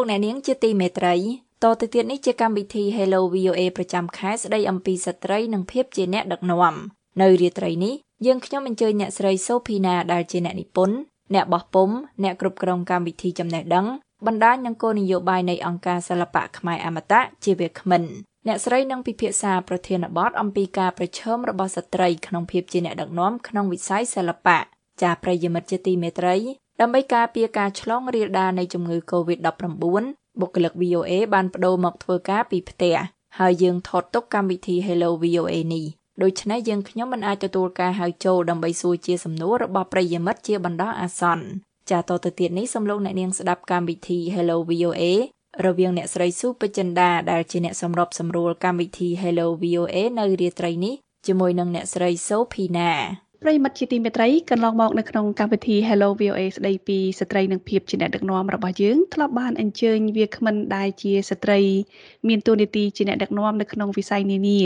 អស់លោកអ្នកនាងជាទីមេត្រីតទៅទៀតនេះជាកម្មវិធី Hello VOA ប្រចាំខែស្ដីអំពីស្ត្រីនិងភាពជាអ្នកដឹកនាំនៅរាត្រីនេះយើងខ្ញុំអញ្ជើញអ្នកស្រីសូភីណាដែលជាអ្នកនិពន្ធអ្នកបោះពុំអ្នកគ្រប់គ្រងកម្មវិធីចំណេះដឹងបណ្ដាញនិងគោលនយោបាយនៃអង្គការសិល្បៈខ្មែរអមតៈជាវាគ្មិនអ្នកស្រីនឹងពិភាក្សាប្រធានបទអំពីការប្រឈមរបស់ស្ត្រីក្នុងភាពជាអ្នកដឹកនាំក្នុងវិស័យសិល្បៈចាប្រិយមិត្តជាទីមេត្រី ដើម្បីការពារការឆ្លងរាលដាលនៃជំងឺ Covid-19 បុគ្គលិក VOA បានបដូរមកធ្វើការពីផ្ទះហើយយើងថតទុកកម្មវិធី Hello VOA នេះដូច្នេះយើងខ្ញុំមិនអាចទទួលការហៅចូលដើម្បីសួរជាសំណួររបស់ប្រិយមិត្តជាបណ្ដោះអាសន្នចាតទៅទៀតនេះសំឡេងអ្នកនាងស្ដាប់កម្មវិធី Hello VOA រវាងអ្នកស្រីស៊ូពេចិន្តាដែលជាអ្នកសម្របសម្រួលកម្មវិធី Hello VOA នៅរាត្រីនេះជាមួយនឹងអ្នកស្រីសូភីណា ប្រិមិត្តជាទីមេត្រីកន្លងមកនៅក្នុងកម្មវិធី Hello VOA ស្ដីពីស្ត្រីនិងភាពជាអ្នកដឹកនាំរបស់យើងធ្លាប់បានអញ្ជើញវាគ្មិនដែលជាស្ត្រីមានតួនាទីជាអ្នកដឹកនាំនៅក្នុងវិស័យនានា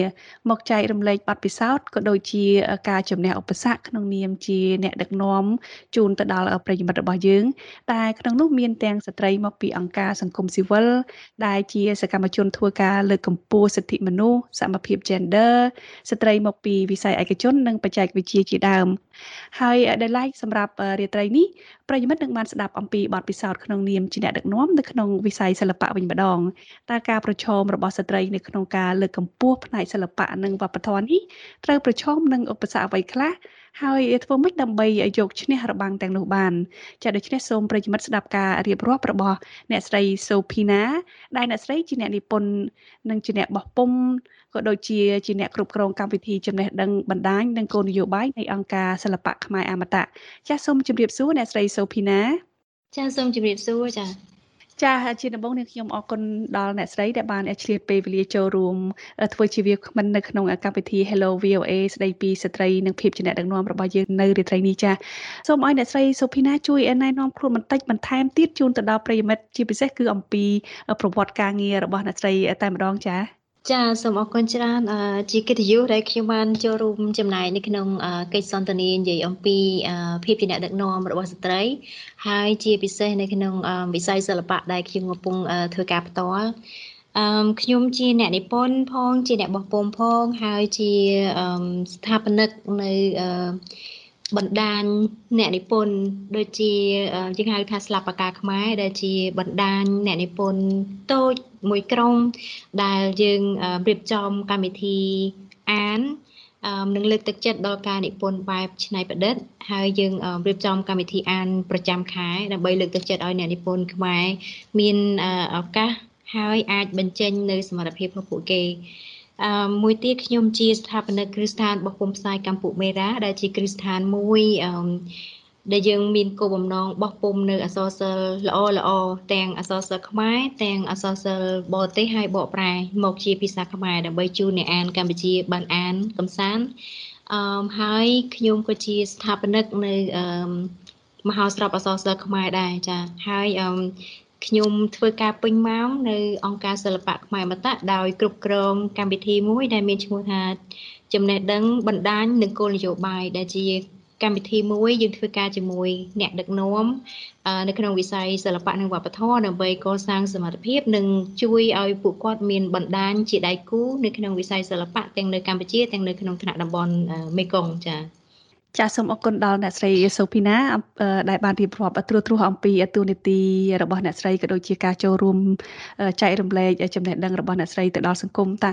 មកចែករំលែកបទពិសោធន៍ក៏ដូចជាការជំនះឧបសគ្គក្នុងនាមជាអ្នកដឹកនាំជូនទៅដល់ប្រិយមិត្តរបស់យើងតែក្នុងនោះមានទាំងស្ត្រីមកពីអង្គការសង្គមស៊ីវិលដែលជាសកម្មជនធ្វើការលើកកម្ពស់សិទ្ធិមនុស្សសមភាព gender ស្ត្រីមកពីវិស័យឯកជននិងបច្ចេកវិទ្យាជាដើម ហើយដែលឡែកសម្រាប់រាត្រីនេះប្រិយមិត្តនឹងបានស្ដាប់អំពីបទពិសោធន៍ក្នុងនាមជាអ្នកដឹកនាំនៅក្នុងវិស័យសិល្បៈវិញម្ដងតើការប្រឈមរបស់ស្ត្រីនៅក្នុងការលើកកម្ពស់ផ្នែកសិល្បៈនិងវប្បធម៌នេះត្រូវប្រឈមនឹងឧបសគ្គអ្វីខ្លះ ហើយធ្វើម៉េចដើម្បីយកឈ្នះរបាំងទាំងនោះបានចាដូច្នេះសូមប្រិយមិត្តស្ដាប់ការរៀបរាប់របស់អ្នកស្រីសូភីណា ដែលអ្នកស្រីជាអ្នកនិពន្ធនិងជាអ្នកបោះពុំក៏ដូចជាជាអ្នកគ្រប់គ្រងកម្មវិធីចំណេះដឹងបណ្ដាញនិងគោលនយោបាយនៃអង្គការសិល្បៈខ្មែរអមតៈចាសសូមជម្រាបសួរអ្នកស្រីសូភីណាចាសសូមជម្រាបសួរចា ចាជាដំបូងនេះខ្ញុំអរគុណដល់អ្នកស្រីដែលបានឆ្លៀតពេលវេលាចូលរួមធ្វើជាវាគ្មិននៅក្នុងកម្មវិធី Hello VOA ស្ដីពីស្ត្រីនិងភាពជាអ្នកដឹកនាំរបស់យើងនៅរាត្រីនេះចាសូមឲ្យអ្នកស្រីសូភីណាជួយណែនាំខ្លួនបន្តិចបន្ថែមទៀតជូនទៅដល់ប្រិយមិត្តជាពិសេសគឺអំពីប្រវត្តិការងាររបស់អ្នកស្រីតែម្ដងចា ចាសូមអរគុណច្រើនជាកិត្តិយសដែលខ្ញុំបានចូលរួមចំណែកនៅក្នុងកិច្ចសន្ទនានិយាយអំពីភាពជាអ្នកដឹកនាំរបស់ស្ត្រី ហើយជាពិសេសនៅក្នុងវិស័យសិល្បៈដែលខ្ញុំកំពុងធ្វើការផ្ទាល់អឺខ្ញុំជាអ្នកនិពន្ធផង ជាអ្នកបោះពុម្ពផង ហើយជាស្ថាបនិកនៅអឺ បណ្ដាញអ្នកនិពន្ធដូចជាយើងហៅថាស្លាបកាខ្មែរដែលជាបណ្ដាញអ្នកនិពន្ធតូចមួយក្រុមដែលយើងរៀបចំកម្មវិធីអាននឹងលើកទឹកចិត្តដល់ការនិពន្ធបែបច្នៃប្រឌិត ហើយយើងរៀបចំកម្មវិធីអានប្រចាំខែដើម្បីលើកទឹកចិត្តឲ្យអ្នកនិពន្ធខ្មែរមានឱកាសហើយអាចបញ្ចេញនៅសមត្ថភាពរបស់ពួកគេអឺ មួយទៀតខ្ញុំជាស្ថាបនិកគ្រឹះស្ថានបោះពុម្ពផ្សាយកម្ពុជាមេរ៉ាដែលជាគ្រឹះស្ថានមួយអឺដែលយើងមានគោលបំណងបោះពុម្ពនៅអសរសិល្ប៍ល្អល្អទាំងអសរសិល្ប៍ខ្មែរទាំងអសរសិល្ប៍បរទេសហើយបកប្រែមកជាភាសាខ្មែរដើម្បីជូនអ្នកអានកម្ពុជាបានអានកំសាន្តអឺហើយខ្ញុំក៏ជាស្ថាបនិកនៅអឺមហោស្រពអសរសិល្ប៍ខ្មែរដែរចាហើយអឺ ខ្ញុំធ្វើការពេញម៉ោងនៅអង្គការសិល្បៈខ្មែរមតៈដោយគ្រប់គ្រងកម្មវិធីមួយដែលមានឈ្មោះថាចំណេះដឹងបណ្ដាញនិងគោលនយោបាយដែលជាកម្មវិធីមួយយើងធ្វើការជាមួយអ្នកដឹកនាំនៅក្នុងវិស័យសិល្បៈនិងវប្បធម៌ដើម្បីកសាងសមត្ថភាពនិងជួយឲ្យពួកគាត់មានបណ្ដាញជាដៃគូនៅក្នុងវិស័យសិល្បៈទាំងនៅកម្ពុជាទាំងនៅក្នុងថ្នាក់តំបន់មេគង្គចា៎ ចាសសូមអរគុណដល់អ្នកស្រីសូភីណាដែលបានរៀបរាប់ត្រួសត្រាសអំពីទូនីតិរបស់អ្នកស្រីក៏ដូចជាការចូលរួមចែករំលែកចំណេះដឹងរបស់អ្នកស្រីទៅដល់សង្គមតា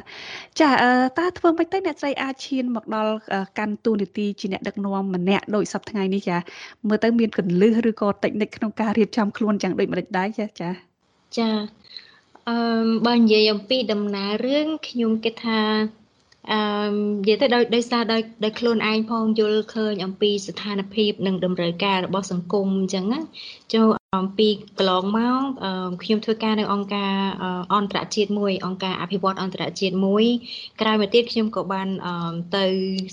ចាតើធ្វើម៉េចទៅអ្នកស្រីអាចឈានមកដល់កាន់ទូនីតិជាអ្នកដឹកនាំម្នាក់ដោយសពថ្ងៃនេះចាមើលទៅមានកលឹះឬក៏តិចនិចក្នុងការរៀបចំខ្លួនយ៉ាងដូចម្ដេចដែរចាចាចាអឺបើនិយាយអំពីដំណើររឿងខ្ញុំគិតថា អឺនិយាយទៅដោយដោយសារដោយដោយខ្លួនឯងផងយល់ឃើញអំពីស្ថានភាពនិងតម្រូវការរបស់សង្គមអញ្ចឹងណាចូលអំពីកន្លងមកខ្ញុំធ្វើការនៅអង្គការអន្តរជាតិមួយ អង្គការអភិវឌ្ឍអន្តរជាតិមួយក្រោយមកទៀតខ្ញុំក៏បានទៅ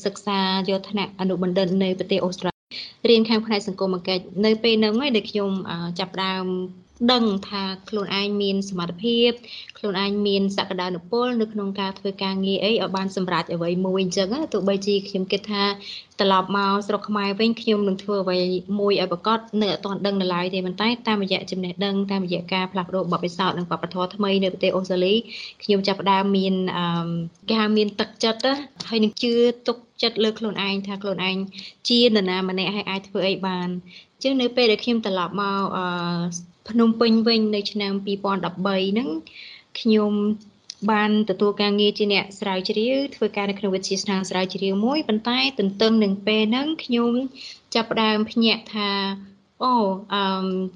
សិក្សាយកថ្នាក់អនុបណ្ឌិតនៅប្រទេសអូស្ត្រាលីរៀនខាងផ្នែកសង្គមគិច្ចនៅពេលហ្នឹងឯងដែលខ្ញុំចាប់ផ្ដើម ដឹងថាខ្លួនឯងមានសមត្ថភាពខ្លួនឯងមានសក្តានុពលនៅក្នុងការធ្វើការងារអីឲ្យបានសម្រេចអ្វីមួយអញ្ចឹងទោះបីជាខ្ញុំគិតថាត្រឡប់មកស្រុកខ្មែរវិញខ្ញុំនឹងធ្វើអ្វីមួយឲ្យប្រកបនៅអត់ទាន់ដឹងនៅឡើយទេប៉ុន្តែតាមរយៈចំណេះដឹងតាមរយៈការផ្លាស់ប្ដូរបទពិសោធន៍និងវប្បធម៌ថ្មីនៅប្រទេសអូស្ត្រាលីខ្ញុំចាប់ផ្ដើមមានអឺគេហៅមានទឹកចិត្តហើយនឹងជឿទុកចិត្តលើខ្លួនឯងថាខ្លួនឯងជានរណាម្នាក់ហើយអាចធ្វើអីបានអញ្ចឹងនៅពេលដែលខ្ញុំត្រឡប់មកអឺ ភ្នំពេញវិញនៅឆ្នាំ2013ហ្នឹងខ្ញុំបានទទួលការងារជាអ្នកស្រាវជ្រាវធ្វើការនៅក្នុងវិទ្យាស្ថានស្រាវជ្រាវមួយប៉ុន្តែទន្ទឹមនឹងពេលហ្នឹងខ្ញុំចាប់ផ្ដើមភ្ញាក់ថា អូអឺ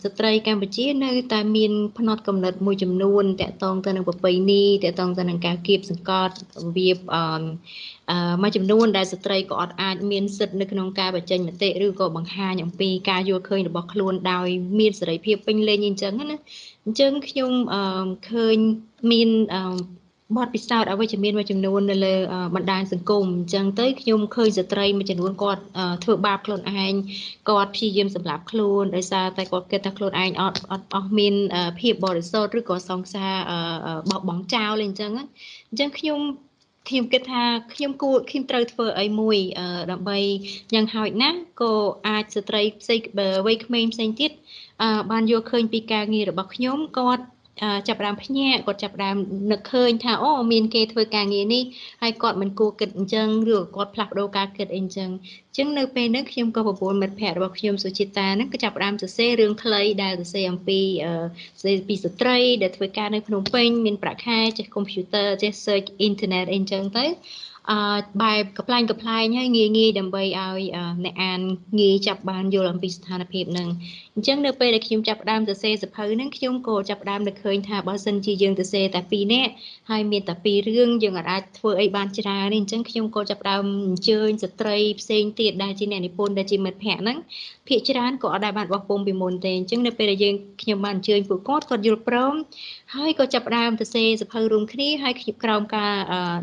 ស្ត្រីកម្ពុជានៅតែមានផ្នត់កំណត់មួយចំនួនតកតងទៅនឹងប្រពៃណីតកតងទៅនឹងការគៀបសង្កត់របៀបអឺមួយចំនួនដែលស្ត្រីក៏អត់អាចមានសិទ្ធិនៅក្នុងការបញ្ចេញមតិឬក៏បង្ហាញអំពីការយល់ឃើញរបស់ខ្លួនដោយមានសេរីភាពពេញលេញអញ្ចឹងណាអញ្ចឹងខ្ញុំឃើញមាន បទពិសោធន៍អវិជ្ជមានមួយចំនួននៅលើបណ្ដាញសង្គមអញ្ចឹងទៅខ្ញុំឃើញស្ត្រីមួយចំនួនគាត់ធ្វើបាបខ្លួនឯងគាត់ព្យាយាមសម្លាប់ខ្លួនដោយសារតែគាត់គិតថាខ្លួនឯងអត់អត់អស់មានភាពបរិសុទ្ធឬក៏សង្សារបោះបង់ចោលអីអញ្ចឹងអញ្ចឹងខ្ញុំខ្ញុំគិតថាខ្ញុំគួរខ្ញុំត្រូវធ្វើអីមួយដើម្បីយ៉ាងហោចណាស់ក៏អាចស្ត្រីផ្សេងវ័យក្មេងផ្សេងទៀតបានយកឃើញពីការងាររបស់ខ្ញុំគាត់ ចាប់ផ្ដើមភ្ញាក់គាត់ចាប់ផ្ដើមនឹកឃើញថាអូមានគេធ្វើការងារនេះហើយគាត់មិនគួរគិតអញ្ចឹងឬគាត់ផ្លាស់ប្ដូរការគិតអីអញ្ចឹងអញ្ចឹងនៅពេលហ្នឹងខ្ញុំក៏ប្រពន្ធមិត្តភ័ក្តិរបស់ខ្ញុំសុចិតាហ្នឹងក៏ចាប់ផ្ដើមសរសេររឿងខ្លីដែលសរសេរអំពីសរសេរពីស្ត្រី ដែលធ្វើការនៅភ្នំពេញមានប្រាក់ខែចេះកុំព្យូទ័រចេះ search internet អីអញ្ចឹងទៅ អឺបែបកំ pl ែងកំ pl ែងហើយងាយងាយដើម្បីឲ្យអ្នកអានងាយចាប់បានយល់អំពីស្ថានភាពហ្នឹងអញ្ចឹងនៅពេលដែលខ្ញុំចាប់ផ្ដើមសរសេរសភៅហ្នឹងខ្ញុំក៏ចាប់ផ្ដើមនឹកឃើញថាបើសិនជាយើងសរសេរតែ2នាក់ហើយមានតែ2រឿងយើងអាចធ្វើអីបានច្រើននេះអញ្ចឹងខ្ញុំក៏ចាប់ផ្ដើមអញ្ជើញស្ត្រីផ្សេងទៀតដែលជាអ្នកនិពន្ធដែលជាមិត្តភ័ក្តិហ្នឹងភាគច្រើនក៏អត់ដែលបានបោះពុំពីមុនទេអញ្ចឹងនៅពេលដែលយើងខ្ញុំបានអញ្ជើញពួកគាត់គាត់យល់ព្រមហើយក៏ចាប់ផ្ដើមសរសេរសភៅរួមគ្នាហើយខ្ញុំក្រោមការ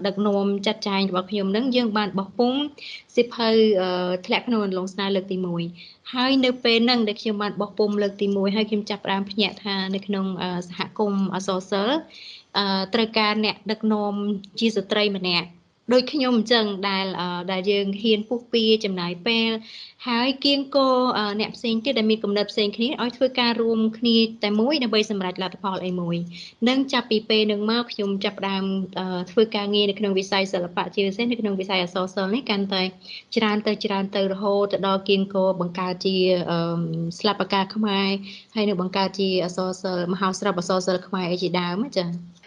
ដឹកនាំចាត់ចែងរបស់ខ្ញុំនឹងយើងបានបោះពុំសិភៅធ្លាក់ក្នុងអន្លង់ស្នេហ៍លើកទី1ហើយនៅពេលហ្នឹងដែលខ្ញុំបានបោះពុំលើកទី1ហើយខ្ញុំចាប់ផ្ដើមភ្ញាក់ថានៅក្នុងសហគមន៍អសរសិលត្រូវការអ្នកដឹកនាំជាស្ត្រីម្នាក់ ដូចខ្ញុំអញ្ចឹងដែលដែលយើងហ៊ានពុះពៀចំណាយពេលហើយគៀងគោអ្នកផ្សេងទៀតដែលមានកំណត់ផ្សេងគ្នាឲ្យធ្វើការរួមគ្នាតែមួយដើម្បីសម្រេចលទ្ធផលអីមួយនឹងចាប់ពីពេលនឹងមកខ្ញុំចាប់ផ្ដើមធ្វើការងារនៅក្នុងវិស័យសិល្បៈជាពិសេសនៅក្នុងវិស័យអក្សរសិល្ប៍នេះកាន់តែច្រើនទៅច្រើនទៅរហូតទៅដល់គៀងគោបង្កើតជាស្លាបកាខ្មែរហើយនឹងបង្កើតជាអក្សរសិល្ប៍មហោស្រពអក្សរសិល្ប៍ខ្មែរអីជាដើមចា៎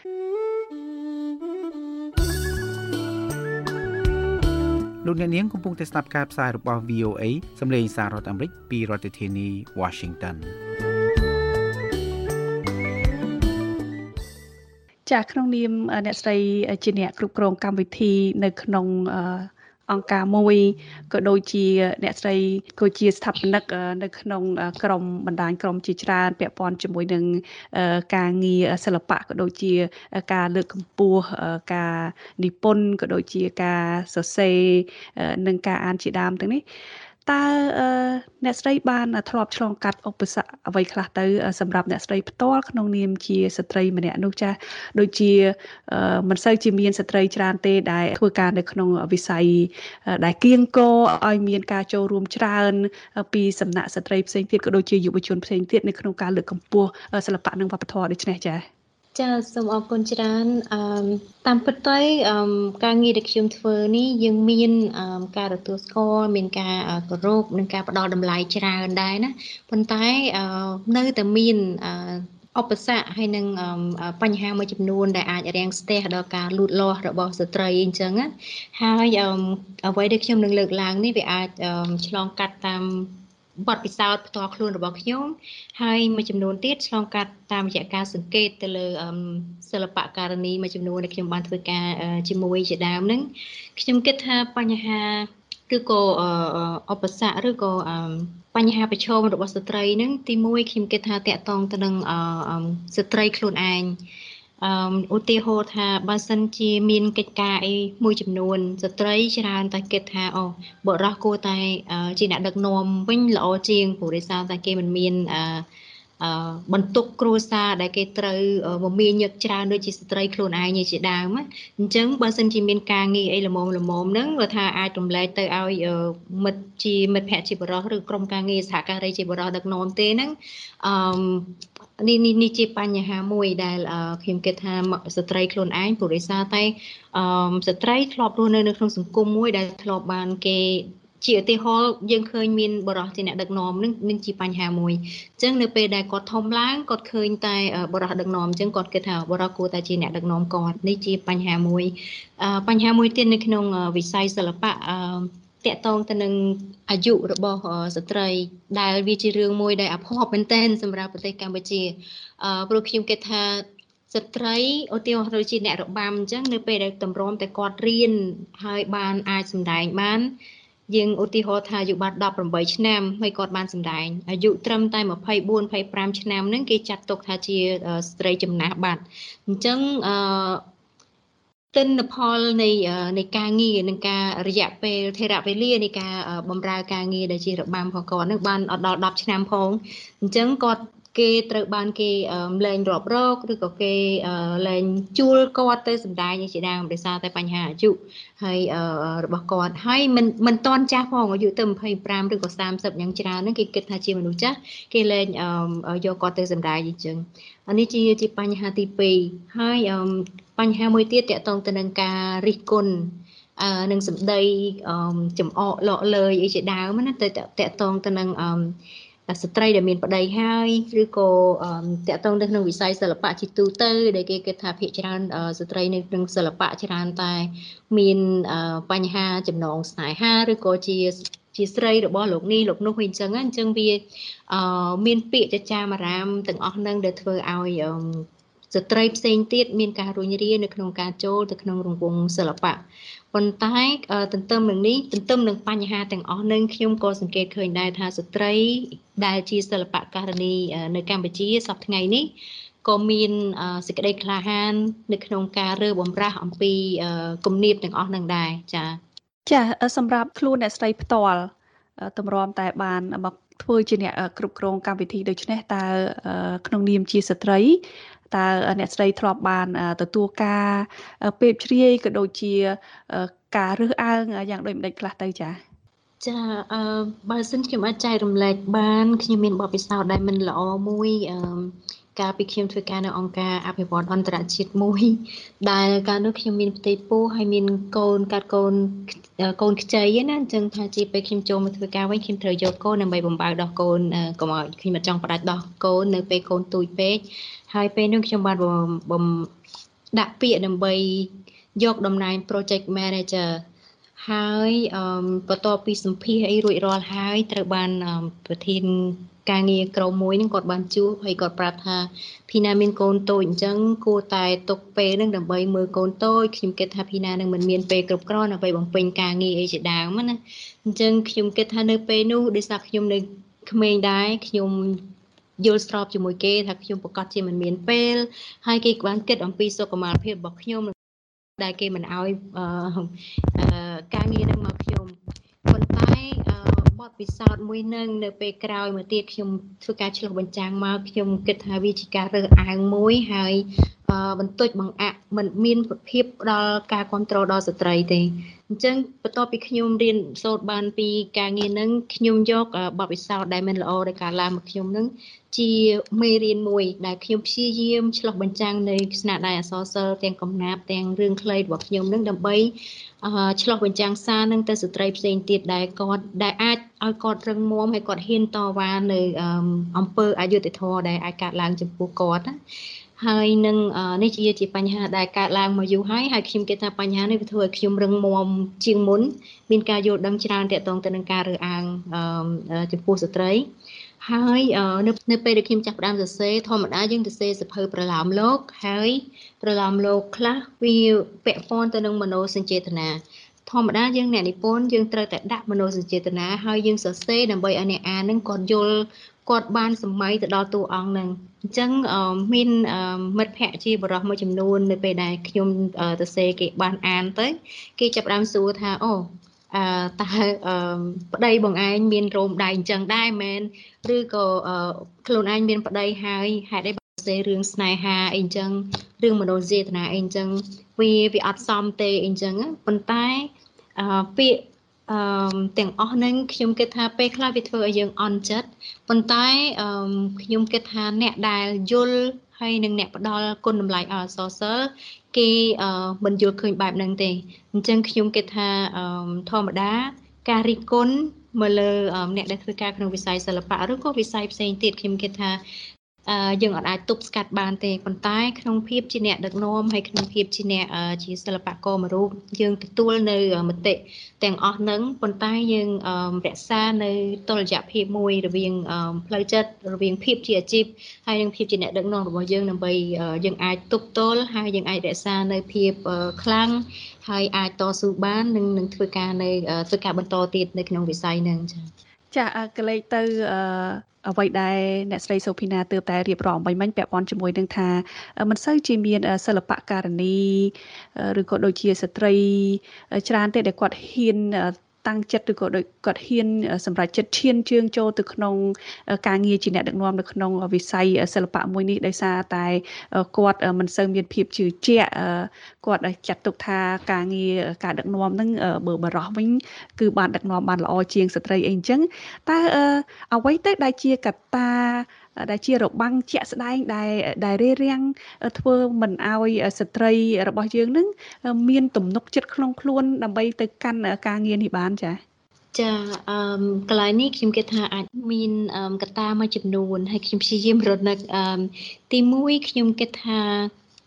លោកអ្នកនាងកំពុងតែស្ដាប់ការផ្សាយរបស់ VOA សម្លេងសាររដ្ឋអាមេរិកពីរដ្ឋធានី Washington ចាក្នុងនាមអ្នកស្រីជាអ្នកគ្រប់គ្រងកម្មវិធីនៅក្នុង អង្គការមួយក៏ដូចជាអ្នកស្រីក៏ជាស្ថាបនិកនៅក្នុងក្រមបណ្ដាញក្រមជាច្រើនពាក់ព័ន្ធជាមួយនឹងការងារសិល្បៈក៏ដូចជាការលើកកម្ពស់ការនិពន្ធក៏ដូចជាការសរសេរនិងការអានជាដើមទាំងនេះ តើអ្នកស្រីបានធ្លាប់ឆ្លងកាត់ឧបសគ្គអ្វីខ្លះទៅសម្រាប់អ្នកស្រីផ្ទាល់ក្នុងនាមជាស្ត្រីម្នាក់នោះចាស់ដូចជាមិនសូវជាមានស្ត្រីច្រើនទេដែលធ្វើការនៅក្នុងវិស័យដែលគៀងគរឲ្យមានការចូលរួមច្រើនពីសំណាក់ស្ត្រីផ្សេងទៀតក៏ដូចជាយុវជនផ្សេងទៀតនៅក្នុងការលើកកម្ពស់សិល្បៈនិងវប្បធម៌ដូចនេះចា៎ ចាសូមអរគុណច្រើនអឺតាមពិតទៅអឺការងារដែលខ្ញុំធ្វើនេះយើងមានអឺការទទួលស្គាល់មានការគោរពនិងការផ្ដល់តម្លៃច្រើនដែរណាប៉ុន្តែអឺនៅតែមានអឺឧបសគ្គហើយនឹងបញ្ហាមួយចំនួនដែលអាចរាំងស្ទះដល់ការលូតលាស់របស់ស្ត្រីអញ្ចឹងហើយអ្វីដែលខ្ញុំនឹងលើកឡើងនេះវាអាចឆ្លងកាត់តាម បទពិសោធន៍ផ្ទាល់ខ្លួនរបស់ខ្ញុំហើយមួយចំនួនទៀតឆ្លងកាត់តាមរយៈការសង្កេតទៅលើសិល្បៈការនីមួយចំនួនដែលខ្ញុំបានធ្វើការជាមួយជាដើមហ្នឹងខ្ញុំគិតថាបញ្ហាឬក៏ឧបសគ្គឬក៏បញ្ហាប្រឈមរបស់ស្ត្រីហ្នឹងទីមួយខ្ញុំគិតថាតកតងទៅនឹងស្ត្រីខ្លួនឯង អឺឧទាហរណ៍ថាបើសិនជាមានកិច្ចការអីមួយចំនួនស្ត្រីច្រើនតែគិតថាអូបុរសគួរតែជាអ្នកដឹកនាំវិញល្អជាងព្រោះដោយសារតែគេមិនមានអឺបន្ទុកគ្រួសារដែលគេត្រូវមមាញឹកច្រើនដូចជាស្ត្រីខ្លួនឯងជាដើមអញ្ចឹងបើសិនជាមានការងារអីល្មមល្មមហ្នឹងបើថាអាចរំលែកទៅឲ្យមិត្តជាមិត្តភ័ក្តិជាបរិសឬក្រុមការងារសហការីជាបរិសដឹកនាំទេហ្នឹងអឺ នេះនេះនេះជាបញ្ហាមួយដែលខ្ញុំគិតថាស្ត្រីខ្លួនឯងព្រោះដោយសារតែអឺស្ត្រីធ្លាប់រស់នៅនៅក្នុងសង្គមមួយដែលធ្លាប់បានគេជាឧទាហរណ៍យើងឃើញមានបរិះជាអ្នកដឹកនាំនឹងនឹងជាបញ្ហាមួយអញ្ចឹងនៅពេលដែលគាត់ធំឡើងគាត់ឃើញតែបរិះដឹកនាំអញ្ចឹងគាត់គិតថាបរិះគួរតែជាអ្នកដឹកនាំគាត់នេះជាបញ្ហាមួយបញ្ហាមួយទៀតនៅក្នុងវិស័យសិល្បៈ តកតងទៅនឹងអាយុរបស់ស្ត្រី ដែលវាជារឿងមួយដែលអភ័ព្វមែនទែនសម្រាប់ប្រទេសកម្ពុជាអឺព្រោះខ្ញុំគិតថាស្ត្រីឧទាហរណ៍ដូចជាអ្នករបាំអញ្ចឹងនៅពេលដែលតម្រាំតែគាត់រៀនហើយបានអាចសម្ដែងបានយើងឧទាហរណ៍ថាអាយុបាន18ឆ្នាំហើយគាត់បានសម្ដែងអាយុត្រឹមតែ24 25ឆ្នាំហ្នឹងគេចាត់ទុកថាជាស្ត្រីចំណាស់បាត់អញ្ចឹងអឺ ទិន្នផលនៃនៃការងារនិងការរយៈពេលថេរវេលានៃការបម្រើការងារដែលជារបាំផងគាត់នឹងបានអត់ដល់10ឆ្នាំផងអញ្ចឹងគាត់ គេត្រូវបានគេលែងរាប់រកឬក៏គេលែងជួលគាត់ទៅសម្ដែងជាដើមដោយសារតែបញ្ហាអាយុហើយរបស់គាត់ហើយមិនមិនតន់ចាស់ផងអាយុទៅ25ឬក៏30យ៉ាងច្រើនហ្នឹងគេគិតថាជាមនុស្សចាស់គេលែងយកគាត់ទៅសម្ដែងអញ្ចឹងអានេះជាជាបញ្ហាទី2ហើយបញ្ហាមួយទៀតតកតងទៅនឹងការរិះគន់អឺនឹងសម្ដីចំអកលក់លើយអីជាដើមណាទៅតកតងទៅនឹងអឺ ស្ត្រីដែលមានប្តីហើយឬក៏តកតងទៅក្នុងវិស័យសិល្បៈជាទូទៅ ដែលគេគិតថាភាគច្រើនស្ត្រីនៅក្នុងសិល្បៈច្រើនតែមានបញ្ហាចំណងស្នេហាឬក៏ជាជាស្រីរបស់លោកនេះលោកនោះវិញអញ្ចឹងអញ្ចឹងវាមានពាក្យចចាមអារាមទាំងអស់នឹងដែលធ្វើឲ្យ ស្ត្រីផ្សេងទៀតមានការរុញរានៅក្នុងការចូលទៅក្នុងរង្វង់សិល្បៈប៉ុន្តែទន្ទឹមនឹងនេះទន្ទឹមនឹងបញ្ហាទាំងអស់នឹងខ្ញុំក៏សង្កេតឃើញដែរថាស្ត្រីដែលជាសិល្បករនីនៅកម្ពុជាសប្តាហ៍ថ្ងៃនេះក៏មានសេចក្តីក្លាហាន នៅក្នុងការរើបំរាស់អំពីគំនាបទាំងអស់នឹងដែរចា៎ចាសម្រាប់ខ្លួនអ្នកស្រីផ្ទាល់តម្រាំតែបានមកធ្វើជាអ្នកគ្រប់គ្រងកម្មវិធីដូច្នេះតើក្នុងនាមជាស្ត្រី តើអ្នកស្រីធ្លាប់បានទទួលការពេបជ្រាយក៏ដូចជាការរើសអើងយ៉ាងដូចម្ដេចខ្លះទៅចា៎ចាអឺបើសិនខ្ញុំអាចចែករំលែកបានខ្ញុំមានបទពិសោធន៍ដែលមិនល្អមួយអឺ កាលពីខ្ញុំធ្វើការនៅអង្គការអភិវឌ្ឍអន្តរជាតិមួយ ដែលកាលនោះខ្ញុំមានផ្ទៃពោះហើយមានកូនកាត់កូនកូនខ្ចីណាអញ្ចឹងថាជាពេលខ្ញុំចូលមកធ្វើការវិញខ្ញុំត្រូវយកកូនដើម្បីបំបើដោះកូនកុំឲ្យខ្ញុំមិនចង់ផ្ដាច់ដោះកូននៅពេលកូនទូចពេកហើយពេលនោះខ្ញុំបានបំដាក់ពាក្យដើម្បីយកតំណែង project manager ហើយបន្ទាប់ពីសម្ភាសអីរួចរាល់ហើយត្រូវបានប្រធាន ការងារក្រុមមួយហ្នឹងគាត់បានជួបហើយគាត់ប្រាប់ថាភីណាមានកូនតូចអញ្ចឹងគួរតែទុកពេលហ្នឹងដើម្បីមើលកូនតូចខ្ញុំគិតថាភីណានឹងមិនមានពេលគ្រប់គ្រាន់ដើម្បីបំពេញការងារអីជាដើមណាអញ្ចឹងខ្ញុំគិតថានៅពេលនោះដោយសារខ្ញុំនៅក្មេងដែរខ្ញុំយល់ស្របជាមួយគេថាខ្ញុំប្រកាសជាមិនមានពេលហើយគេបានគិតអំពីសុខុមាលភាពរបស់ខ្ញុំដែលគេមិនអោយការងារនឹងមកខ្ញុំប៉ុន្តែ បទពិសោធន៍មួយនឹងនៅពេលក្រោយមកទៀតខ្ញុំធ្វើការឆ្លុះបញ្ចាំងមកខ្ញុំគិតថាវាជាការរើសអើងមួយហើយបន្តិចបង្អាក់មិនមានភាពផ្ដល់ការគ្រប់គ្រងដល់ស្ត្រីទេអញ្ចឹងបន្ទាប់ពីខ្ញុំរៀនសូត្របានពីការងារនឹងខ្ញុំយកបទពិសោធន៍ដែលមិនល្អនៃការឡើងមកខ្ញុំនឹង ជាមេរៀនមួយដែលខ្ញុំព្យាយាមឆ្លោះបញ្ចាំងនៅស្នាដៃអសរសិល្ប៍ទាំងកំណាព្យទាំងរឿងខ្លីរបស់ខ្ញុំនឹងដើម្បីឆ្លោះបញ្ចាំងសារនឹងទៅស្ត្រីផ្សេងទៀតដែលគាត់ដែលអាចឲ្យគាត់រឹងមាំហើយគាត់ហ៊ានតវ៉ានៅអំពើអយុត្តិធម៌ដែលអាចកើតឡើងចំពោះគាត់ណាហើយនឹងនេះជាជាបញ្ហាដែលកើតឡើងមកយូរហើយហើយខ្ញុំគិតថាបញ្ហានេះវាធ្វើឲ្យខ្ញុំរឹងមាំជាងមុនមានការយល់ដឹងច្រើនទាក់ទងទៅនឹងការរើសអើងចំពោះស្ត្រី ហើយនៅនៅពេលដែលខ្ញុំចាប់ផ្ដើមសរសេរធម្មតាយើងសរសេរសភៅប្រឡោមលោកហើយប្រឡោមលោកខ្លះវាពាក់ព័ន្ធទៅនឹងមនោសញ្ចេតនាធម្មតាយើងអ្នកនិពន្ធយើងត្រូវតែដាក់មនោសញ្ចេតនាហើយយើងសរសេរដើម្បីឲ្យអ្នកអាននឹងគាត់យល់គាត់បានសម័យទៅដល់តួអង្គនឹងអញ្ចឹងមានមិត្តភ័ក្តិជាបរិសមួយចំនួននៅពេលដែលខ្ញុំសរសេរគេបានអានទៅគេចាប់ផ្ដើមសួរថាអូ អឺតើអឺប្តីបងឯងមានរោមដៃអញ្ចឹងដែរមែនឬក៏ខ្លួនឯងមានប្តីហើយហេតុអីបើសេរឿងស្នេហាអីអញ្ចឹងរឿងមនោសញ្ចេតនាអីអញ្ចឹងវាវាអត់សមទេអីអញ្ចឹងប៉ុន្តែអឺពាក្យអឺទាំងអស់ហ្នឹងខ្ញុំគិតថាពេលខ្លះវាធ្វើឲ្យយើងអន់ចិត្តប៉ុន្តែអឺខ្ញុំគិតថាអ្នកដែលយល់ ហើយនឹងអ្នកផ្ដល់គុណតម្លៃអសរសិលគេមិនយល់ឃើញបែបហ្នឹងទេអញ្ចឹងខ្ញុំគិតថាធម្មតាការរិះគន់មកលើអ្នកដែលធ្វើការក្នុងវិស័យសិល្បៈឬក៏វិស័យផ្សេងទៀតខ្ញុំគិតថា យើងអាចទប់ស្កាត់បានទេប៉ុន្តែក្នុងភាពជាអ្នកដឹកនាំហើយក្នុងភាពជាអ្នកជាសិល្បករមួយរូបយើងទទួលនៅមតិទាំងអស់ហ្នឹងប៉ុន្តែយើងរក្សានៅតុល្យភាពមួយរវាងផ្លូវចិត្តរវាងភាពជាអាជីពហើយនិងភាពជាអ្នកដឹកនាំរបស់យើងដើម្បីយើងអាចទប់ទល់ហើយយើងអាចរក្សានៅភាពខ្លាំងហើយអាចតស៊ូបាននិងនឹងធ្វើការនៅធ្វើការបន្តទៀតនៅក្នុងវិស័យហ្នឹងចា៎ចាកលេចទៅ អ្វីដែលអ្នកស្រីសូភីណាទើបតែរៀបរាប់បាញ់មិញពាក់ព័ន្ធជាមួយនឹងថាមិនសូវជាមានសិល្បៈការនីឬក៏ដូចជាស្ត្រីច្រើនទេដែលគាត់ហ៊ាន តាំងចិត្តឬក៏ដូចគាត់ហ៊ានសម្រាប់ចិត្តឈានជើងចូលទៅក្នុង ការងារជាអ្នកដឹកនាំនៅក្នុងវិស័យសិល្បៈមួយនេះដោយសារតែគាត់មិនសូវមានភាពជឿជាក់គាត់ចាត់ទុកថាការងារការដឹកនាំហ្នឹងបើបរោះវិញគឺបានដឹកនាំបានល្អជាងស្ត្រីអីអញ្ចឹងតើអ្វីទៅដែលជាកត្តា ដែលជារបាំងជាក់ស្ដែងដែលដែលរារាំងធ្វើមិនឲ្យស្ត្រីរបស់យើងនឹងមានទំនុកចិត្តក្នុងខ្លួនដើម្បីទៅកាន់ការងារនេះបានចា៎ចាអឺកន្លែងនេះខ្ញុំគិតថាអាចមានកត្តាមួយចំនួនហើយខ្ញុំព្យាយាមរនឹកអឺទី1ខ្ញុំគិតថា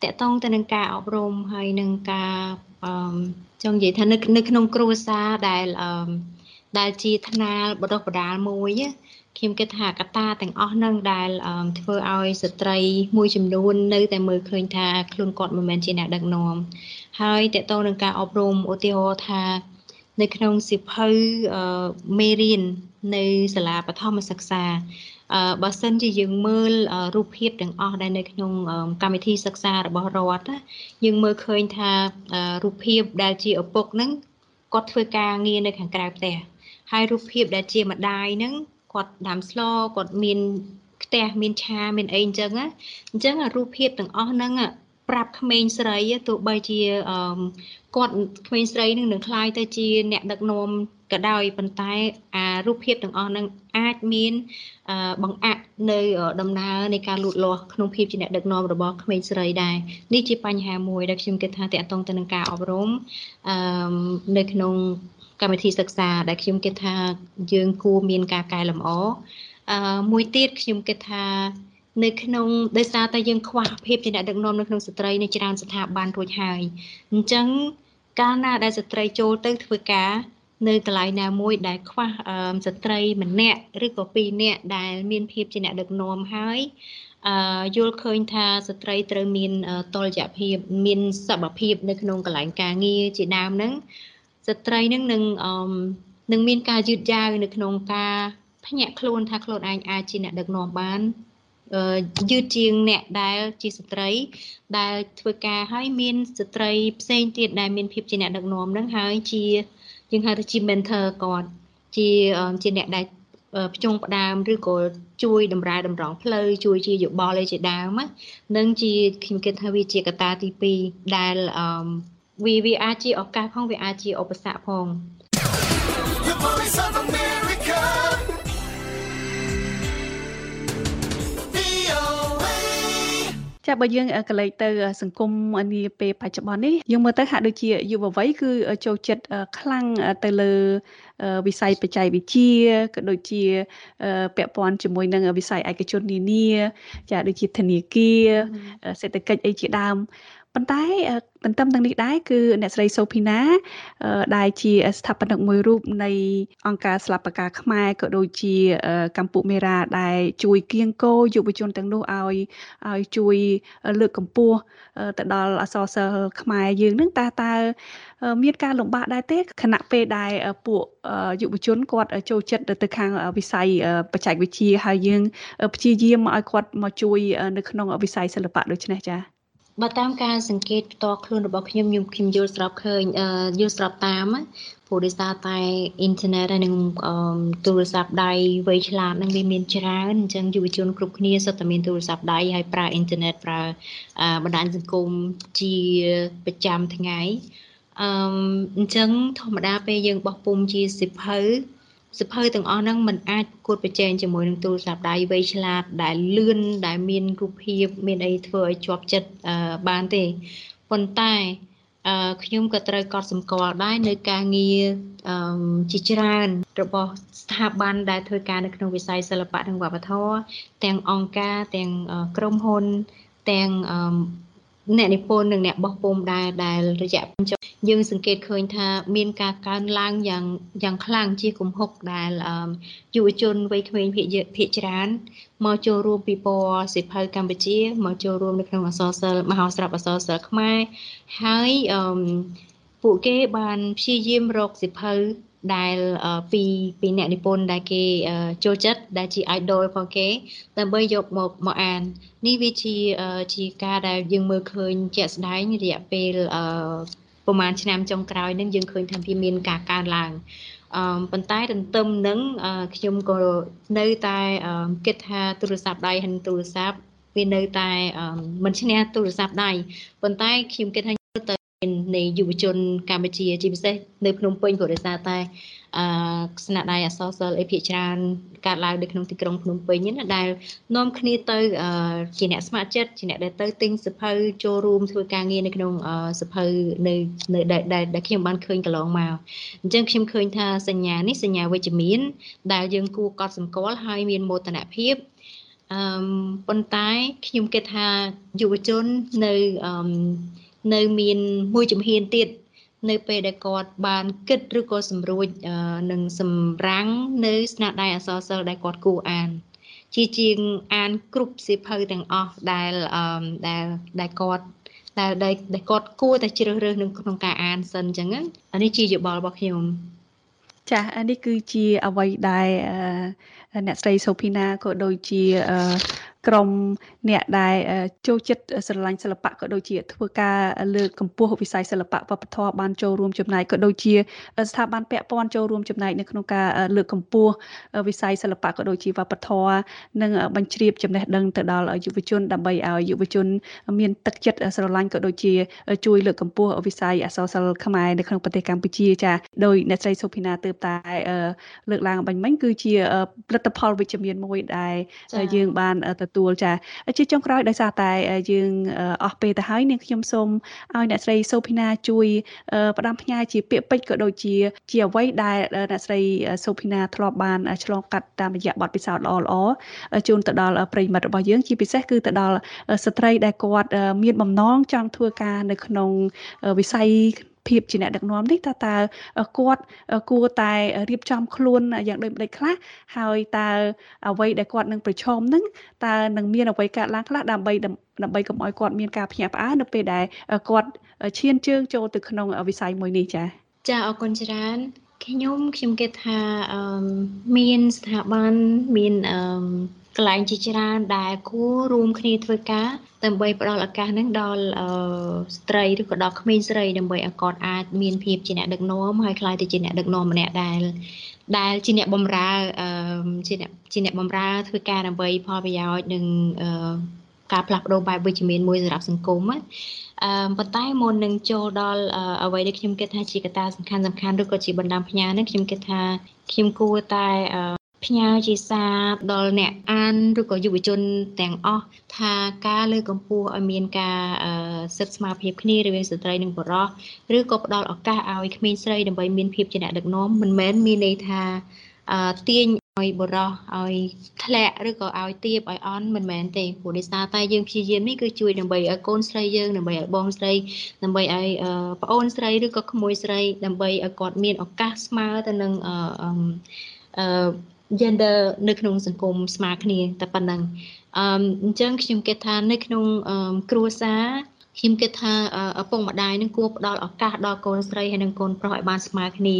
តកតងទៅនឹងការអប់រំហើយនឹងការអឺចង់និយាយថានៅនៅក្នុងគ្រួសារដែលអឺដែលជាថ្នាលបដិបដាលមួយ ខ្ញុំគិតថាកត្តាទាំងអស់នឹងដែលធ្វើឲ្យស្ត្រីមួយចំនួននៅតែមើលឃើញថាខ្លួនគាត់មិនមែនជាអ្នកដឹកនាំហើយតកតងនឹងការអប់រំឧទាហរណ៍ថា នៅក្នុងសិភៅមេរៀននៅសាលាបឋមសិក្សាអឺបើសិនជាយើងមើលរូបភាពទាំងអស់ដែលនៅក្នុងកម្មវិធីសិក្សារបស់រដ្ឋយើងមើលឃើញថារូបភាពដែលជាឪពុកហ្នឹងគាត់ធ្វើការងារនៅខាងក្រៅផ្ទះហើយរូបភាពដែលជាម្ដាយហ្នឹង គាត់ដាំស្លគាត់មានផ្ទះមានឆាមានអីអញ្ចឹងណាអញ្ចឹងរូបភាពទាំងអស់ហ្នឹងប្រាប់ក្មេងស្រីទោះបីជាគាត់ក្មេងស្រីនឹងនឹងคล้ายទៅជាអ្នកដឹកនាំក៏ដោយប៉ុន្តែអារូបភាពទាំងអស់ហ្នឹងអាចមានបង្អាក់នៅដំណើរនៃការលូតលាស់ក្នុងភាពជាអ្នកដឹកនាំរបស់ក្មេងស្រីដែរនេះជាបញ្ហាមួយដែលខ្ញុំគិតថាតកតងទៅនឹងការអប់រំអឺនៅក្នុង កម្មវិធីសិក្សាដែលខ្ញុំគិតថាយើងគួរមានការកែលម្អអឺមួយទៀតខ្ញុំគិតថានៅក្នុងដោយសារតែយើងខ្វះភាពជាអ្នកដឹកនាំនៅក្នុងស្ត្រីនៅច្រើនស្ថាប័នរួចហើយអញ្ចឹងកាលណាដែលស្ត្រីចូលទៅធ្វើការនៅកន្លែងណាមួយដែលខ្វះស្ត្រីម្នាក់ឬក៏ពីរនាក់ដែលមានភាពជាអ្នកដឹកនាំហើយអឺយល់ឃើញថាស្ត្រីត្រូវមានតលយៈភាពមានសបភាពនៅក្នុងកន្លែងការងារជាដើមហ្នឹង ស្ត្រីនឹងនឹងនឹងមានការយឺតយ៉ាវនៅក្នុងការភ្ញាក់ខ្លួនថាខ្លួនឯងអាចជាអ្នកដឹកនាំបានយឺតជាងអ្នកដែលជាស្ត្រី ដែលធ្វើការហើយមានស្ត្រីផ្សេងទៀតដែលមានភាពជាអ្នកដឹកនាំនឹងហើយជាយើងហៅថាជា mentor គាត់ជាជាអ្នកដែលភ្ជង់ផ្ដើមឬក៏ជួយតម្រែតម្រង់ផ្លូវជួយជាយោបល់ឯជាដើមនឹងជាខ្ញុំគិតថាវាជាកត្តាទី2ដែល វាវាអាចជាឱកាសផងវាអាចជាឧបសគ្គផង The Voice of America ចាបើយើងកលេចទៅសង្គមនាពេលបច្ចុប្បន្ននេះយើងមើលទៅហាក់ដូចជាយុវវ័យគឺចូលចិត្តខ្លាំងទៅលើវិស័យបច្ចេកវិទ្យាក៏ដូចជាពាក់ព័ន្ធជាមួយនឹងវិស័យឯកជននានាចាដូចជាធនាគារសេដ្ឋកិច្ចអីជាដើម ប៉ុន្តែទន្ទឹមទាំងនេះដែរគឺអ្នកស្រីសូភីណាដែលជាស្ថាបនិកមួយរូបនៃអង្គការស្លាប់បកាខ្មែរក៏ដូចជាកម្ពុជាមេរ៉ាដែលជួយគៀងគោយុវជនទាំងនោះឲ្យឲ្យជួយលើកកម្ពស់ទៅដល់អសរសិល្ប៍ខ្មែរយើងនឹងតើតើមានការលំបាកដែរទេខណៈពេលដែលពួកយុវជនគាត់ចូលចិត្តទៅខាងវិស័យបច្ចេកវិទ្យាហើយយើងព្យាយាមឲ្យគាត់មកជួយនៅក្នុងវិស័យសិល្បៈដូចនេះចា៎ បើតាមការសង្កេតផ្ទាល់ខ្លួនរបស់ខ្ញុំខ្ញុំខ្ញុំយល់ស្របឃើញយល់ស្របតាមព្រោះដោយសារតែអ៊ីនធឺណិតហើយនិងទូរស័ព្ទដៃវ័យឆ្លាតនឹងវាមានច្រើនអញ្ចឹងយុវជនគ្រប់គ្នាសុទ្ធតែមានទូរស័ព្ទដៃហើយប្រើអ៊ីនធឺណិតប្រើបណ្ដាញសង្គមជាប្រចាំថ្ងៃអឺអញ្ចឹងធម្មតាពេលយើងបោះពុំជាសិភៅ សិភៅទាំងអស់ហ្នឹងมันអាចគួតប្រជែងជាមួយនឹងទូរស័ព្ទដៃវៃឆ្លាតដែលលឿនដែលមានរូបភាពមានអីធ្វើឲ្យជាប់ចិត្តបានទេប៉ុន្តែអឺខ្ញុំក៏ត្រូវកត់សម្គាល់ដែរនៅការងារអឺជាច្រើនរបស់ស្ថាប័នដែលធ្វើការនៅក្នុងវិស័យសិល្បៈនិងវប្បធម៌ទាំងអង្គការទាំងក្រុមហ៊ុនទាំង អ្នកនិពន្ធនិងអ្នកបោះពុម្ពដែរដែលរយៈចុងយើងសង្កេតឃើញថាមានការកើនឡើងយ៉ាងយ៉ាងខ្លាំងជាគំហុកដែលយុវជនវ័យក្មេងភាគភាគច្រើនមកចូលរួមពិព័រណ៍សិភៅកម្ពុជាមកចូលរួមនៅក្នុងអសរសិល្ប៍មហោស្រពអសរសិល្ប៍ខ្មែរហើយពួកគេបានព្យាយាមរកសិភៅ ដែលពីពីអ្នកនិពន្ធដែលគេចូលចិត្តដែលជា idol ផងគេដើម្បីយកមកមកអាន នេះវាជាជាការដែលយើងមើលឃើញជាក់ស្ដែងរយៈពេលប្រហែលឆ្នាំចុងក្រោយនឹងយើងឃើញថាវាមានការកើនឡើងអឺប៉ុន្តែទន្ទឹមនឹងខ្ញុំក៏នៅតែគិតថាទូរស័ព្ទដៃហើយទូរស័ព្ទវានៅតែមិនឈ្នះទូរស័ព្ទដៃប៉ុន្តែខ្ញុំគិតថា នៃយុវជនកម្ពុជាជាពិសេសនៅភ្នំពេញព្រោះដោយសារតែអឺស្នាដៃអសរសិល្ប៍អីភាគច្រើនកើតឡើងនៅក្នុងទីក្រុងភ្នំពេញណាដែលនាំគ្នាទៅជាអ្នកស្ម័គ្រចិត្តជាអ្នកដែលទៅទិញសភៅចូលរួមធ្វើការងារនៅក្នុងសភៅនៅនៅដែលខ្ញុំបានឃើញកន្លងមកអញ្ចឹងខ្ញុំឃើញថាសញ្ញានេះសញ្ញាវិជ្ជមាន ដែលយើងគួរកត់សម្គាល់ហើយមានមោទនភាពអឺប៉ុន្តែខ្ញុំគិតថាយុវជននៅអឺ នៅមានមួយជំហានទៀតនៅពេលដែលគាត់បានគិតឬក៏សម្រួចនឹងសម្រាំងនៅស្នាដៃអសរសិល្ប៍ដែលគាត់គួរអាន ជាជាងអានគ្រប់សៀវភៅទាំងអស់ដែលដែលដែលគាត់ដែលដែលគាត់គួរតែជ្រើសរើសនឹងក្នុងការអានសិនអញ្ចឹងអានេះជាយោបល់របស់ខ្ញុំចា៎នេះគឺជាអ្វីដែលអ្នកស្រីសូភីណាក៏ដូចជា ក្រុមអ្នកដែលចូលចិត្តស្រឡាញ់សិល្បៈក៏ដូចជាធ្វើការលើកកម្ពស់វិស័យសិល្បៈវប្បធម៌បានចូលរួមចំណែកក៏ដូចជាស្ថាប័នពាក់ព័ន្ធចូលរួមចំណែកនៅក្នុងការលើកកម្ពស់វិស័យសិល្បៈក៏ដូចជាវប្បធម៌និងបញ្ជ្រាបចំណេះដឹងទៅដល់យុវជនដើម្បីឲ្យយុវជន មានទឹកចិត្តស្រឡាញ់ក៏ដូចជាជួយលើកកម្ពស់វិស័យអក្សរសិល្ប៍ខ្មែរនៅក្នុងប្រទេសកម្ពុជាចាដោយអ្នកស្រីសុភីណាទើបតែលើកឡើងបាញ់មិញគឺជាផលិតផលវិជ្ជមានមួយដែលយើងបានទទួលចាជាចុងក្រោយដោយសារតែយើងអស់ពេលទៅហើយនាងខ្ញុំសូមឲ្យអ្នកស្រីសូភីណាជួយផ្ដាំផ្ញើជាពាក្យពេចន៍ក៏ដូចជា ជាអ្វីដែលអ្នកស្រីសូភីណាធ្លាប់បានឆ្លងកាត់តាមរយៈបទពិសោធន៍ល្អល្អជូនទៅដល់ប្រិយមិត្តរបស់យើងជាពិសេសគឺទៅដល់ស្ត្រីដែលគាត់មានបំណងចង់ធ្វើការនៅក្នុងវិស័យ ភាពជាអ្នកដឹកនាំនេះតើតើគាត់គួរតែរៀបចំខ្លួនយ៉ាងដូចម្ដេចខ្លះហើយតើអ្វីដែលគាត់នឹងប្រឈមនឹងតើនឹងមានអ្វីកើតឡើងខ្លះដើម្បីដើម្បីកុំឲ្យគាត់មានការភ្ញាក់ផ្អើលនៅពេលដែលគាត់ឈានជើងចូលទៅក្នុងវិស័យមួយនេះចា៎ចាអរគុណច្រើនខ្ញុំខ្ញុំគិតថាមានស្ថាប័នមាន កន្លែងជាច្រើនដែលគួររួមគ្នាធ្វើការដើម្បីផ្ដល់ឱកាសនឹងដល់ស្ត្រីឬក៏ដល់ក្មេងស្រីដើម្បីឲ្យគាត់អាចមានភាពជាអ្នកដឹកនាំហើយក្លាយទៅជាអ្នកដឹកនាំម្នាក់ដែលដែលជាអ្នកបម្រើជាអ្នកជាអ្នកបម្រើធ្វើការដើម្បីផលប្រយោជន៍និងការផ្លាស់ប្ដូរបែបវិជ្ជមានមួយសម្រាប់សង្គមណាអឺប៉ុន្តែមុននឹងចូលដល់អ្វីដែលខ្ញុំគិតថាជាកត្តាសំខាន់សំខាន់ឬក៏ជាបណ្ដាំផ្ញើនេះខ្ញុំគិតថាខ្ញុំគួរតែ ផ្ញើជាសារដល់អ្នកអានឬក៏យុវជនទាំងអស់ថាការលើកកម្ពស់ឲ្យមានការសិទ្ធិស្មារភាពគ្នារវាងស្ត្រីនិងបុរសឬក៏ផ្ដល់ឱកាសឲ្យក្មេងស្រីដើម្បីមានភាពជាអ្នកដឹកនាំមិនមែនមានន័យថាទាញឲ្យបរោះឲ្យធ្លាក់ឬក៏ឲ្យទៀបឲ្យអន់មិនមែនទេព្រោះដោយសារតែយើងព្យាយាមនេះគឺជួយដើម្បីឲ្យកូនស្រីយើងដើម្បីឲ្យបងស្រីដើម្បីឲ្យប្អូនស្រីឬក៏ក្មួយស្រីដើម្បីឲ្យគាត់មានឱកាសស្មើទៅនឹងអឺ gender នៅក្នុងសង្គមស្មើគ្នាតែប៉ុណ្ណឹងអឺអញ្ចឹងខ្ញុំគិតថានៅក្នុងគ្រួសារខ្ញុំគិតថាឪពុកម្ដាយនឹងគួរផ្ដល់ឱកាសដល់កូនស្រីហើយនិងកូនប្រុសឲ្យបានស្មើគ្នា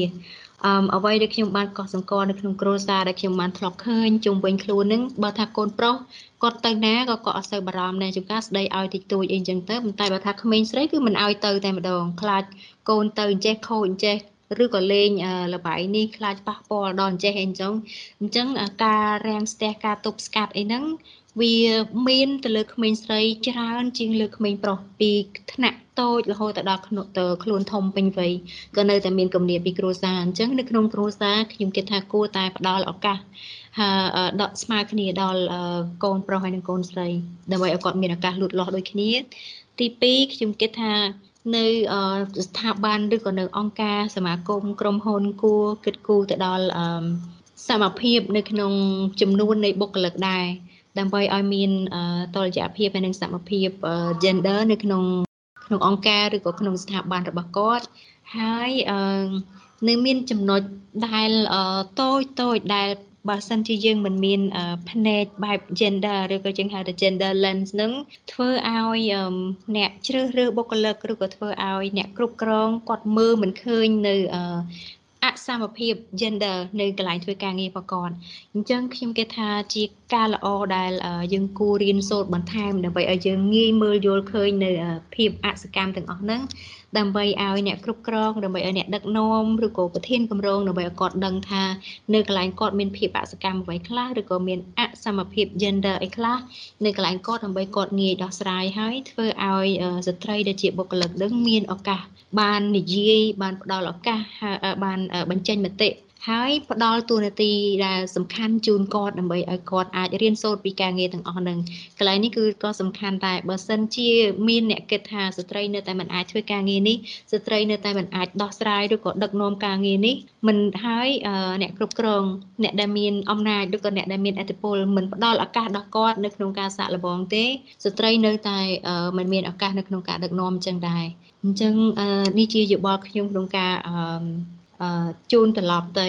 អឺអ្វីដែលខ្ញុំបានកត់សម្គាល់នៅក្នុងគ្រួសារដែលខ្ញុំបានធ្លាប់ឃើញជុំវិញខ្លួននឹងបើថាកូនប្រុសគាត់ទៅណាក៏គាត់អត់សូវបារម្ភដែរជួនកាលស្ដីឲ្យតិចតួចអីចឹងទៅប៉ុន្តែបើថាក្មេងស្រីគឺមិនឲ្យទៅតែម្ដងខ្លាចកូនទៅអញ្ចេះខូចអញ្ចេះ ឬក៏លេងលបាយនេះខ្លាចប៉ះពាល់ដល់អញ្ចេះអីចឹងអញ្ចឹងការរាំងស្ទះការទប់ស្កាត់អីហ្នឹងវាមានទៅលើក្មេងស្រីច្រើនជាងលើក្មេងប្រុសពីថ្នាក់តូចរហូតទៅដល់ខ្លួនធំពេញវ័យក៏នៅតែមានគំនាបពីគ្រួសារអញ្ចឹងនៅក្នុងគ្រួសារខ្ញុំគិតថាគួរតែផ្ដល់ឱកាសហើយដកស្មើគ្នាដល់កូនប្រុសហើយនិងកូនស្រីដើម្បីឲ្យគាត់មានឱកាសលូតលាស់ដូចគ្នា ទី2ខ្ញុំគិតថា នៅស្ថាប័នឬក៏នៅអង្គការសមាគមក្រុមហ៊ុនគួរគិតគូរទៅដល់សមភាពនៅក្នុងចំនួននៃបុគ្គលិកដែរដើម្បីឲ្យមានតលយៈភាពហើយនិងសមភាព gender នៅក្នុងក្នុងអង្គការឬក៏ក្នុងស្ថាប័នរបស់គាត់ហើយនៅមានចំណុចដែលតូចតូចដែល បើសិនជាយើងមិនមានភ្នែកបែប gender ឬក៏យើងហៅថា gender lens នឹងធ្វើឲ្យអ្នកជ្រើសរើសបុគ្គលិកឬក៏ធ្វើឲ្យអ្នកគ្រប់គ្រងគាត់មើលមិនឃើញនៅអសមភាព gender នៅកន្លែងធ្វើការងាររបស់គាត់អញ្ចឹងខ្ញុំគិតថាជាការល្អដែលយើងគួររៀនសូត្របន្ថែមដើម្បីឲ្យយើងងាយមើលយល់ឃើញនៅភាពអសកម្មទាំងអស់ហ្នឹង ដើម្បីឲ្យអ្នកគ្រប់គ្រងដើម្បីឲ្យអ្នកដឹកនាំឬក៏ប្រធានគម្រោងដើម្បីឲ្យគាត់ដឹងថានៅកន្លែងគាត់មានភាពអសកម្មអ្វីខ្លះឬក៏មានអសមភាព gender អីខ្លះនៅកន្លែងគាត់ដើម្បីគាត់ងាយដោះស្រាយហើយធ្វើឲ្យស្ត្រីដែលជាបុគ្គលិកនឹងមានឱកាសបាននិយាយបានផ្ដល់ឱកាសបានបញ្ចេញមតិ ហើយផ្ដល់តួនាទីដែលសំខាន់ជូនគាត់ដើម្បីឲ្យគាត់អាចរៀនសូត្រពីការងារទាំងអស់ហ្នឹងកន្លែងនេះគឺក៏សំខាន់ដែរបើសិនជាមានអ្នកគិតថាស្ត្រីនៅតែមិនអាចធ្វើការងារនេះស្ត្រីនៅតែមិនអាចដោះស្រាយឬក៏ដឹកនាំការងារនេះមិនហើយអ្នកគ្រប់គ្រងអ្នកដែលមានអំណាចឬក៏អ្នកដែលមានអធិបុលមិនផ្ដល់ឱកាសដល់គាត់នៅក្នុងការសាកល្បងទេស្ត្រីនៅតែមិនមានឱកាសនៅក្នុងការដឹកនាំអញ្ចឹងដែរអញ្ចឹងនេះជាយោបល់ខ្ញុំក្នុងការ ជូនត្រឡប់ទៅ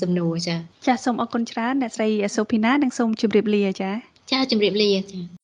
សំណួរចាចាសូមអរគុណច្រើនអ្នកស្រីសូភីណានិងសូមជម្រាបលាចាចាជម្រាបលាចា